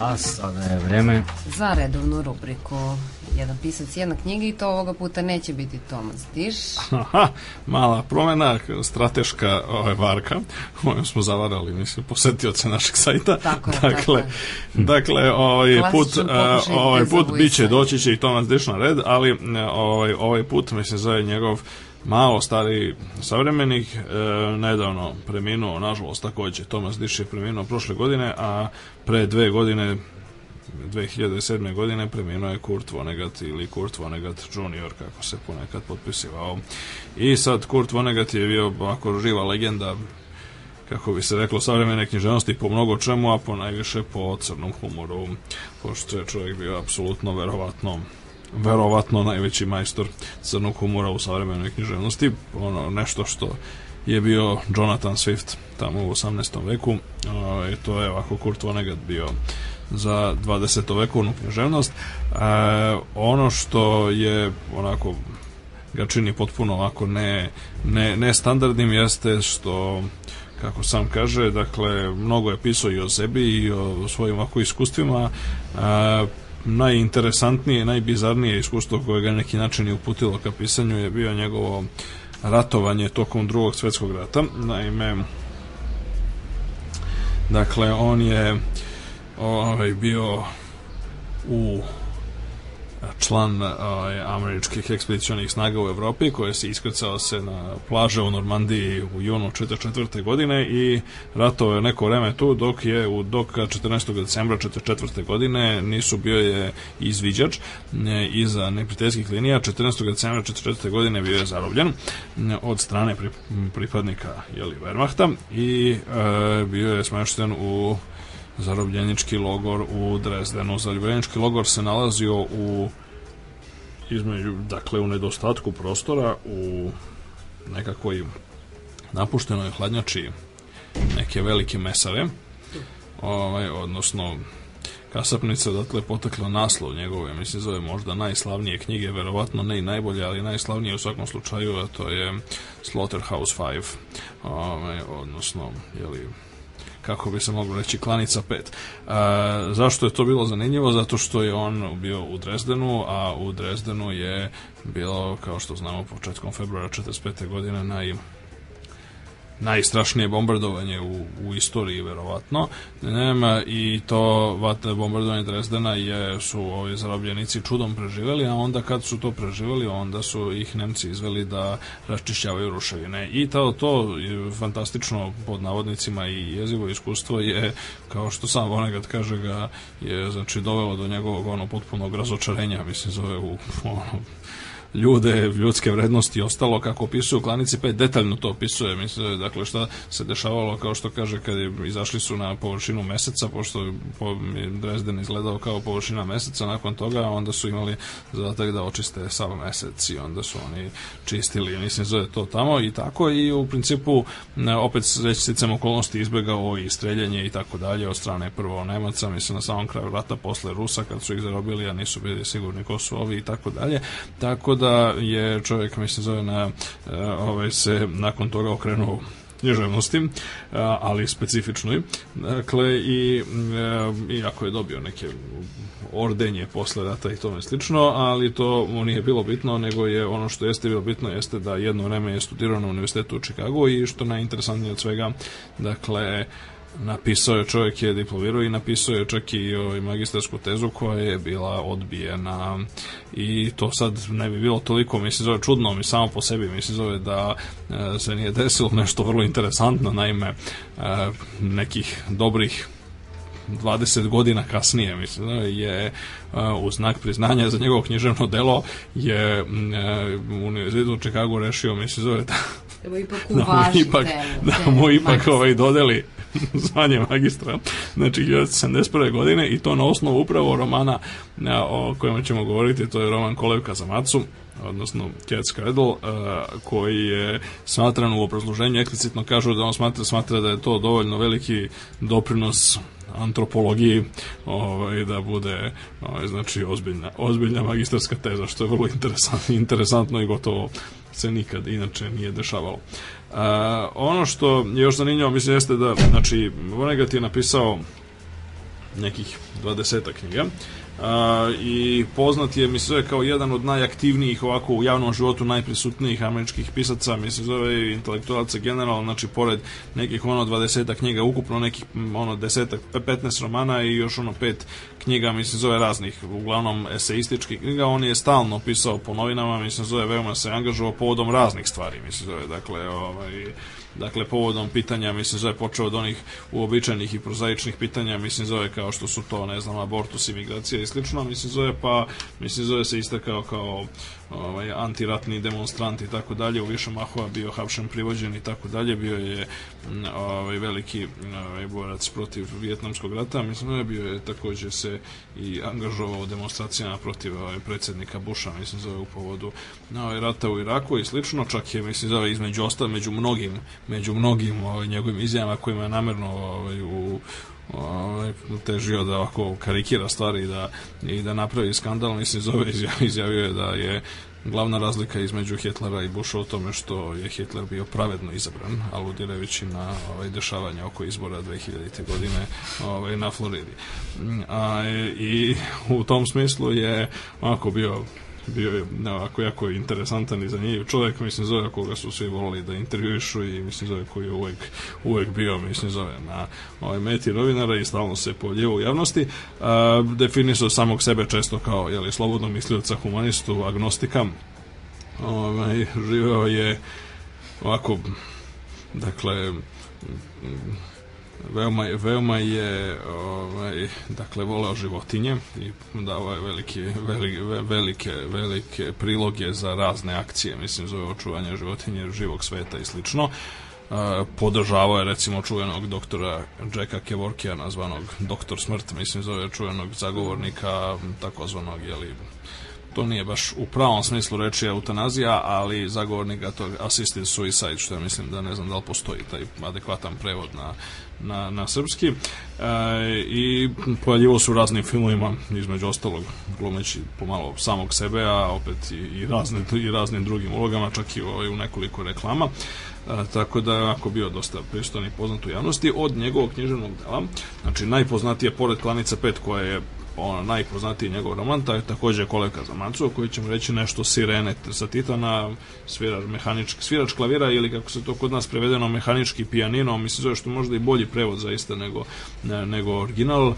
A sada je vreme za redovnu rubriku jedan pisac, jedna knjiga i to ovoga puta neće biti Tomas Diš. Aha, mala promena, strateška ovaj, varka, koju smo zavarali, mislim, posetioce našeg sajta. Tako dakle, tako dakle, ovaj put, ovaj put biće, doći će i Tomas Diš na red, ali e, ovaj, ovaj put, mislim, zove njegov malo stariji savremenih, e, nedavno preminuo, nažalost takođe, Tomas Diš je preminuo prošle godine, a pre dve godine 2007. godine preminuo je Kurt Vonnegut ili Kurt Vonnegut Jr. kako se ponekad potpisivao. I sad Kurt Vonnegut je bio ovako živa legenda kako bi se reklo, savremene književnosti po mnogo čemu, a po najviše po crnom humoru, pošto je čovjek bio apsolutno verovatno verovatno najveći majstor crnog humora u savremenoj književnosti, ono, nešto što je bio Jonathan Swift tamo u 18. veku, e, to je ovako Kurt Vonnegut bio za 20. vekovnu književnost. E, ono što je onako ga čini potpuno ovako ne, ne, ne standardnim jeste što kako sam kaže, dakle, mnogo je pisao i o sebi i o svojim ovako iskustvima. E, najinteresantnije, najbizarnije iskustvo koje ga neki način je uputilo ka pisanju je bio njegovo ratovanje tokom drugog svetskog rata. Naime, dakle, on je ovaj, bio u član ovaj, američkih ekspedicionih snaga u Evropi koji se iskrcao se na plaže u Normandiji u junu 44. godine i ratovao je neko vreme tu dok je u dok 14. decembra 44. godine nisu bio je izviđač e, iza neprijateljskih linija 14. decembra 44. godine bio je zarobljen e, od strane pripadnika jeli Wehrmachta i e, bio je smešten u zarobljenički logor u Drezdenu. Zarobljenički logor se nalazio u između, dakle u nedostatku prostora u nekakvoj napuštenoj hladnjači neke velike mesare ovaj, odnosno kasapnica odatle potekla naslov njegove, mislim zove možda najslavnije knjige, verovatno ne i najbolje, ali najslavnije u svakom slučaju, a to je Slaughterhouse 5, ovaj, odnosno, jeli, kako bi se moglo reći, klanica 5. E, zašto je to bilo zanimljivo? Zato što je on bio u Drezdenu, a u Drezdenu je bilo, kao što znamo, početkom februara 45. godine na najstrašnije bombardovanje u, u istoriji, verovatno. Nema, I to vatne bombardovanje Dresdena je, su ovi zarobljenici čudom preživeli, a onda kad su to preživeli, onda su ih Nemci izveli da raščišćavaju ruševine. I to, to fantastično pod navodnicima i jezivo iskustvo je, kao što sam onegad kaže ga, je znači dovelo do njegovog ono potpunog razočarenja, mislim, zove u ono, ljude, ljudske vrednosti i ostalo kako opisuje u Klanici 5, pa detaljno to opisuje, mislim, dakle šta se dešavalo kao što kaže kad je, izašli su na površinu meseca, pošto je po, Dresden izgledao kao površina meseca nakon toga, onda su imali zadatak da očiste sav mesec i onda su oni čistili, mislim, zove to tamo i tako i u principu opet reći sticam okolnosti izbegao i streljanje i tako dalje od strane prvo Nemaca, mislim na samom kraju rata posle Rusa kad su ih zarobili, a nisu bili sigurni ko su ovi i tako dalje, tako da je čovjek, mi se zove na, e, ovaj, se nakon toga okrenuo književnosti, e, ali specifičnoj. Dakle, i, e, iako je dobio neke ordenje posle rata i tome slično, ali to mu nije bilo bitno, nego je ono što jeste bilo bitno jeste da jedno vreme je studirao na univerzitetu u Čikagu i što najinteresantnije od svega, dakle, napisao je čovjek je diplomirao i napisao je čak i ovaj magistarsku tezu koja je bila odbijena i to sad ne bi bilo toliko mislim zove čudno mi samo po sebi mislim zove da e, se nije desilo nešto vrlo interesantno naime e, nekih dobrih 20 godina kasnije mislim da, je e, u znak priznanja za njegovo književno delo je e, Univerzitet u Čikagu rešio mislim zove da da mu ipak, da mu ipak ovaj dodeli zvanje magistra, znači 1971. godine i to na osnovu upravo romana o kojem ćemo govoriti, to je roman Kolevka za macu, odnosno Cat's Cradle, uh, koji je smatran u obrazloženju, eksplicitno kažu da on smatra, smatra da je to dovoljno veliki doprinos antropologiji ovaj, da bude ovaj, znači ozbiljna, ozbiljna magistarska teza što je vrlo interesantno, interesantno i gotovo se nikad inače nije dešavalo. Uh, ono što je još zanimljivo mislim jeste da, znači, Vonnegut je napisao nekih 20 knjiga. Uh, i poznat je, mi se zove, kao jedan od najaktivnijih ovako u javnom životu najprisutnijih američkih pisaca, mi se zove i intelektualaca generalno, znači pored nekih ono 20 knjiga, ukupno nekih ono 10 15 romana i još ono pet knjiga, mi se zove raznih, uglavnom eseističkih knjiga, on je stalno pisao po novinama, mi se zove, veoma se angažovao povodom raznih stvari, mi se zove, dakle, ovaj, dakle povodom pitanja mislim zove počeo od onih uobičajenih i prozaičnih pitanja mislim zove kao što su to ne znam abortus imigracija i slično mislim zove pa mislim zove se istakao kao ovaj, antiratni demonstranti i tako dalje, u više mahova bio hapšen privođen i tako dalje, bio je mm, ovaj, veliki ovaj, borac protiv vjetnamskog rata, mislim da je bio je takođe se i angažovao demonstracijama protiv ovaj, predsednika Busha, mislim zove u povodu ovaj, rata u Iraku i slično, čak je mislim zove između ostal, među mnogim, među mnogim ovaj, njegovim izjavama kojima je namerno ovaj, u težio da ovako karikira stvari i da, i da napravi skandal, mislim zove izjavio je da je glavna razlika između Hitlera i Busha u tome što je Hitler bio pravedno izabran, aludirajući na ovaj, dešavanje oko izbora 2000. godine ovaj, na Floridi. A, I u tom smislu je onako bio bio je ovako jako interesantan i zanimljiv čovjek, mislim zove koga su svi volili da intervjuišu i mislim zove koji je uvek, uvek bio, mislim zove na ovaj meti novinara i stalno se pojavljivao u javnosti. A, definisao samog sebe često kao jeli, slobodno mislioca, humanistu, agnostika. Ovaj, živeo je ovako, dakle, veoma, veoma je ovaj, dakle voleo životinje i davao je velike, velike, velike, velike priloge za razne akcije, mislim za očuvanje životinje, živog sveta i slično. Uh, podržavao je recimo čuvenog doktora Jacka Kevorkijana zvanog doktor smrt, mislim zove čuvenog zagovornika takozvanog jeli, to nije baš u pravom smislu reči eutanazija, ali zagovornik tog assisted suicide, što ja mislim da ne znam da li postoji taj adekvatan prevod na, na, na srpski. E, I pojavljivo su u raznim filmovima, između ostalog, glumeći pomalo samog sebe, a opet i, i, razne, i raznim drugim ulogama, čak i ovaj, u nekoliko reklama. A, e, tako da je onako bio dosta prisutan i poznat u javnosti od njegovog književnog dela znači najpoznatije pored Klanica 5 koja je ono, najpoznatiji njegov roman, taj takođe Koleka za macu, koji ćemo reći nešto sirene sa Titana, svirač, mehanički, svirač klavira ili kako se to kod nas prevedeno mehanički pijanino, mislim zove što možda i bolji prevod zaista nego, ne, nego original,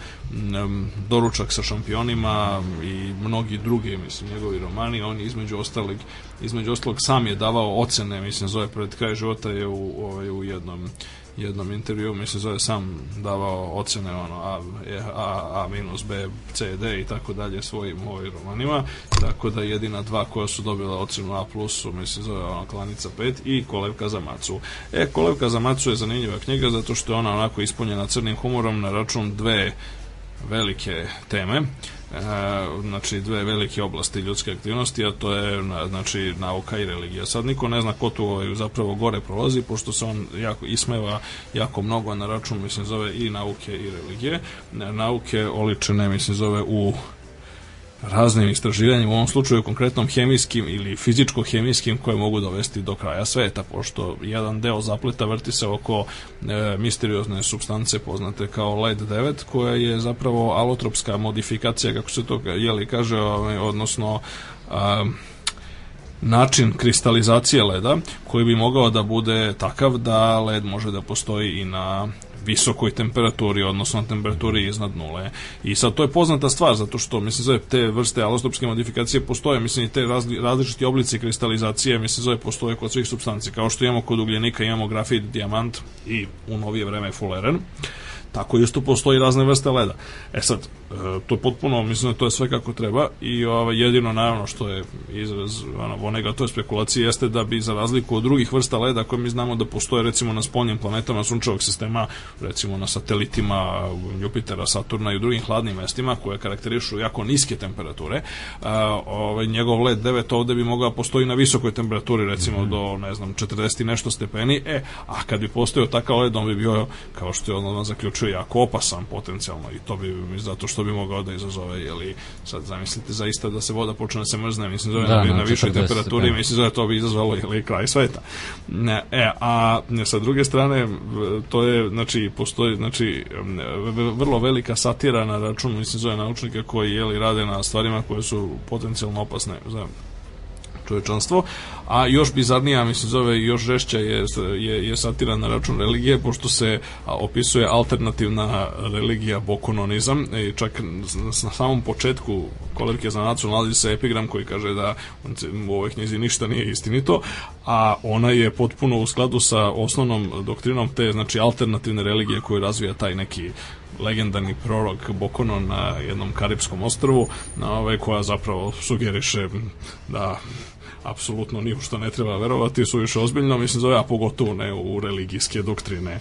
doručak sa šampionima i mnogi drugi, mislim, njegovi romani, on je između ostalog, između ostalog sam je davao ocene, mislim, zove pred kraj života je u, ovaj, u jednom jednom intervju, mislim zove sam davao ocene ono A, e, A, A minus B, C, D i tako dalje svojim ovim romanima, tako da jedina dva koja su dobila ocenu A plus su mislim zove ono Klanica 5 i Kolevka za macu. E, Kolevka za macu je zanimljiva knjiga zato što je ona onako ispunjena crnim humorom na račun dve velike teme e, znači dve velike oblasti ljudske aktivnosti, a to je znači nauka i religija. Sad niko ne zna ko tu ovaj, zapravo gore prolazi, pošto se on jako ismeva jako mnogo na račun, mislim, zove i nauke i religije. E, nauke oličene, mislim, zove u raznim istraživanjem, u ovom slučaju konkretnom hemijskim ili fizičko-hemijskim koje mogu dovesti do kraja sveta, pošto jedan deo zapleta vrti se oko e, misteriozne substance poznate kao LED-9, koja je zapravo alotropska modifikacija, kako se to jeli kaže, ovaj, odnosno a, način kristalizacije leda koji bi mogao da bude takav da led može da postoji i na visokoj temperaturi, odnosno na temperaturi iznad nule. I sad to je poznata stvar, zato što, mislim, zove, te vrste alostopske modifikacije postoje, mislim, i te razli, različiti oblici kristalizacije, mislim, zove, postoje kod svih substanci. Kao što imamo kod ugljenika, imamo grafit, dijamant i u novije vreme fuleren tako isto postoji razne vrste leda. E sad, E, to je potpuno, mislim da to je sve kako treba i ovaj, jedino naravno što je izraz ono, onega to je spekulacije jeste da bi za razliku od drugih vrsta leda koje mi znamo da postoje recimo na spoljnim planetama sunčevog sistema, recimo na satelitima Jupitera, Saturna i u drugim hladnim mestima koje karakterišu jako niske temperature, a, ovaj, njegov led 9 ovde bi mogao da postoji na visokoj temperaturi recimo mm -hmm. do ne znam 40 i nešto stepeni, e, a kad bi postojao takav led on bi bio kao što je ono zaključio jako opasan potencijalno i to bi mi zato što što bi mogao da izazove jeli, sad zamislite zaista da se voda počne da se mrzne mislim zove da, na, na, na višoj temperaturi da. mislim zove to bi izazvalo jeli, kraj sveta ne, e, a sa druge strane to je znači postoji znači vrlo velika satira na račun mislim zove naučnika koji jeli rade na stvarima koje su potencijalno opasne za čovečanstvo, a još bizarnija, mislim, zove još žešća je, je, je satira na račun religije, pošto se opisuje alternativna religija bokononizam i e, čak na samom početku kolerike za naciju nalazi se epigram koji kaže da u ovoj knjizi ništa nije istinito, a ona je potpuno u skladu sa osnovnom doktrinom te, znači, alternativne religije koju razvija taj neki legendarni prorok Bokono na jednom karibskom ostrvu, na ovaj, koja zapravo sugeriše da apsolutno ni u što ne treba verovati, su još ozbiljno, mislim zove, a pogotovo ne u religijske doktrine. E,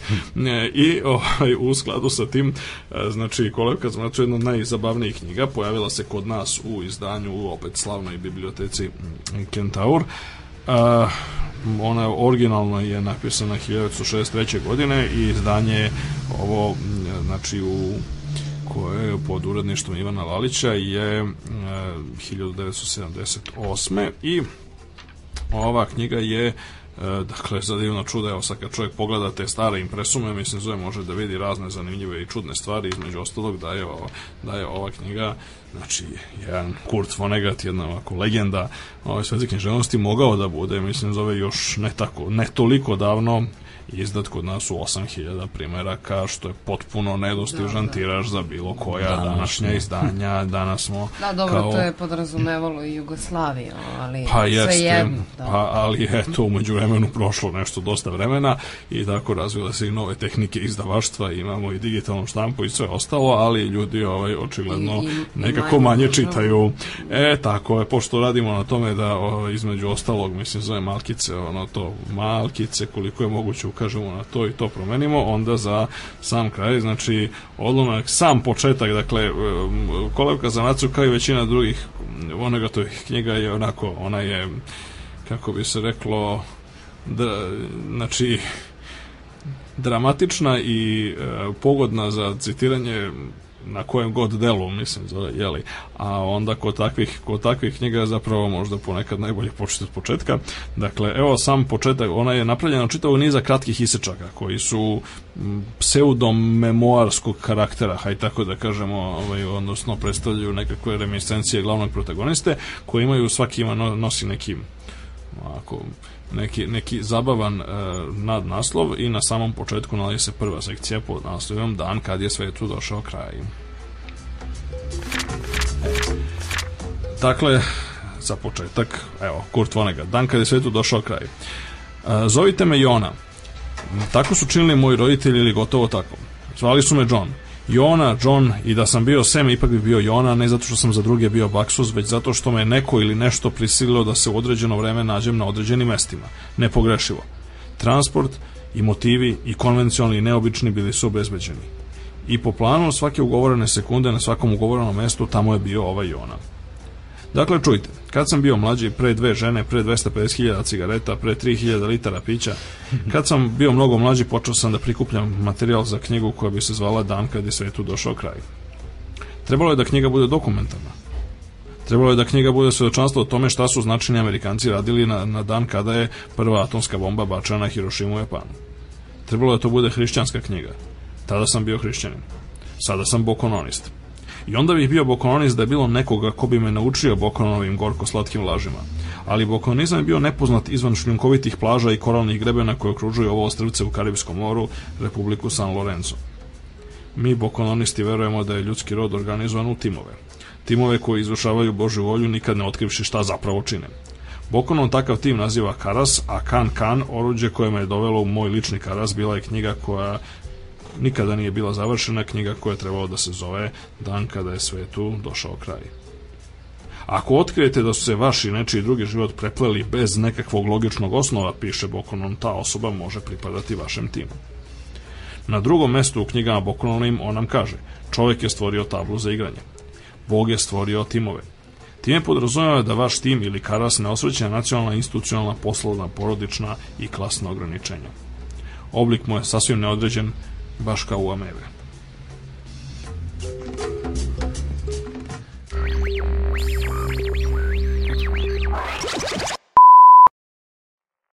I ovaj, u skladu sa tim, e, znači, Kolevka znači jedna od najzabavnijih knjiga, pojavila se kod nas u izdanju, opet slavnoj biblioteci Kentaur. Uh, ona originalno je napisana 1963. godine i izdanje ovo mm, znači u koje je pod uredništvom Ivana Lalića je 1978. E, i ova knjiga je E, dakle, za divno čuda, evo sad kad čovjek pogleda te stare impresume, mislim, zove može da vidi razne zanimljive i čudne stvari, između ostalog da je ova, da je ova knjiga, znači, jedan Kurt Vonnegut, jedna ovako legenda ove ovaj, svetske književnosti, mogao da bude, mislim, zove još ne tako, ne toliko davno, izdat kod nas u 8000 primjeraka, što je potpuno nedostižan da, da. tiraž za bilo koja da, da, današnja, današnja izdanja. Danas smo Da, dobro, kao... to je podrazumevalo i Jugoslaviju, ali pa jeste, jedno. Da. Pa, ali eto, umeđu vremenu prošlo nešto dosta vremena i tako razvile se i nove tehnike izdavaštva, imamo i digitalnu štampu i sve ostalo, ali ljudi ovaj očigledno I, i, nekako manje, manje čitaju. E, tako je, pošto radimo na tome da o, između ostalog, mislim, zove malkice, ono to, malkice, koliko je moguće ukažemo na to i to promenimo, onda za sam kraj, znači odlomak, sam početak, dakle kolevka za nacu kao i većina drugih to knjiga je onako, ona je kako bi se reklo da, znači dramatična i e, pogodna za citiranje na kojem god delu, mislim, zove, jeli. A onda kod takvih, kod takvih knjiga zapravo možda ponekad najbolje početi od početka. Dakle, evo sam početak, ona je napravljena čitavog niza kratkih isečaka koji su pseudomemoarskog karaktera, haj tako da kažemo, ovaj, odnosno predstavljaju nekakve reminiscencije glavnog protagoniste koji imaju, svaki ima, nosi nekim ako neki, neki zabavan e, nadnaslov i na samom početku nalazi se prva sekcija pod naslovom Dan kad je svetu došao kraj. Dakle, za početak, evo, Kurt Vonnegut, Dan kad je svetu došao kraj. E, zovite me Jona. Tako su činili moji roditelji ili gotovo tako. Zvali su me John. Jona, John i da sam bio Sam, ipak bi bio Jona, ne zato što sam za druge bio Baksuz, već zato što me neko ili nešto prisililo da se u određeno vreme nađem na određenim mestima. Nepogrešivo. Transport i motivi i konvencionalni i neobični bili su obezbeđeni. I po planu svake ugovorene sekunde na svakom ugovorenom mestu tamo je bio ovaj Jona. Dakle, čujte, kad sam bio mlađi, pre dve žene, pre 250.000 cigareta, pre 3.000 litara pića, kad sam bio mnogo mlađi, počeo sam da prikupljam materijal za knjigu koja bi se zvala Dan kad je svetu došao kraj. Trebalo je da knjiga bude dokumentarna. Trebalo je da knjiga bude svedočanstvo o tome šta su značajni Amerikanci radili na, na dan kada je prva atomska bomba bačena na Hirošimu u Japanu. Trebalo je da to bude hrišćanska knjiga. Tada sam bio hrišćanin. Sada sam bokononist. I onda bih bio bokononist da je bilo nekoga ko bi me naučio bokononovim gorko-slatkim lažima. Ali bokononizam je bio nepoznat izvan šljunkovitih plaža i koralnih grebena koje okružuju ovo ostrvce u Karibskom moru, Republiku San Lorenzo. Mi bokononisti verujemo da je ljudski rod organizovan u timove. Timove koji izvršavaju Božju volju nikad ne otkrivši šta zapravo čine. Bokonom takav tim naziva Karas, a Kan Kan, oruđe kojima je dovelo u moj lični Karas, bila je knjiga koja nikada nije bila završena knjiga koja je trebalo da se zove Dan kada je svetu došao kraj. Ako otkrijete da su se vaš i nečiji drugi život prepleli bez nekakvog logičnog osnova, piše Bokonon, ta osoba može pripadati vašem timu. Na drugom mestu u knjigama Bokononim on nam kaže čovek je stvorio tablu za igranje. Bog je stvorio timove. Time podrazumeva da vaš tim ili karas ne osvrće nacionalna, institucionalna, poslovna, porodična i klasna ograničenja. Oblik mu je sasvim neodređen, baš kao u Americi.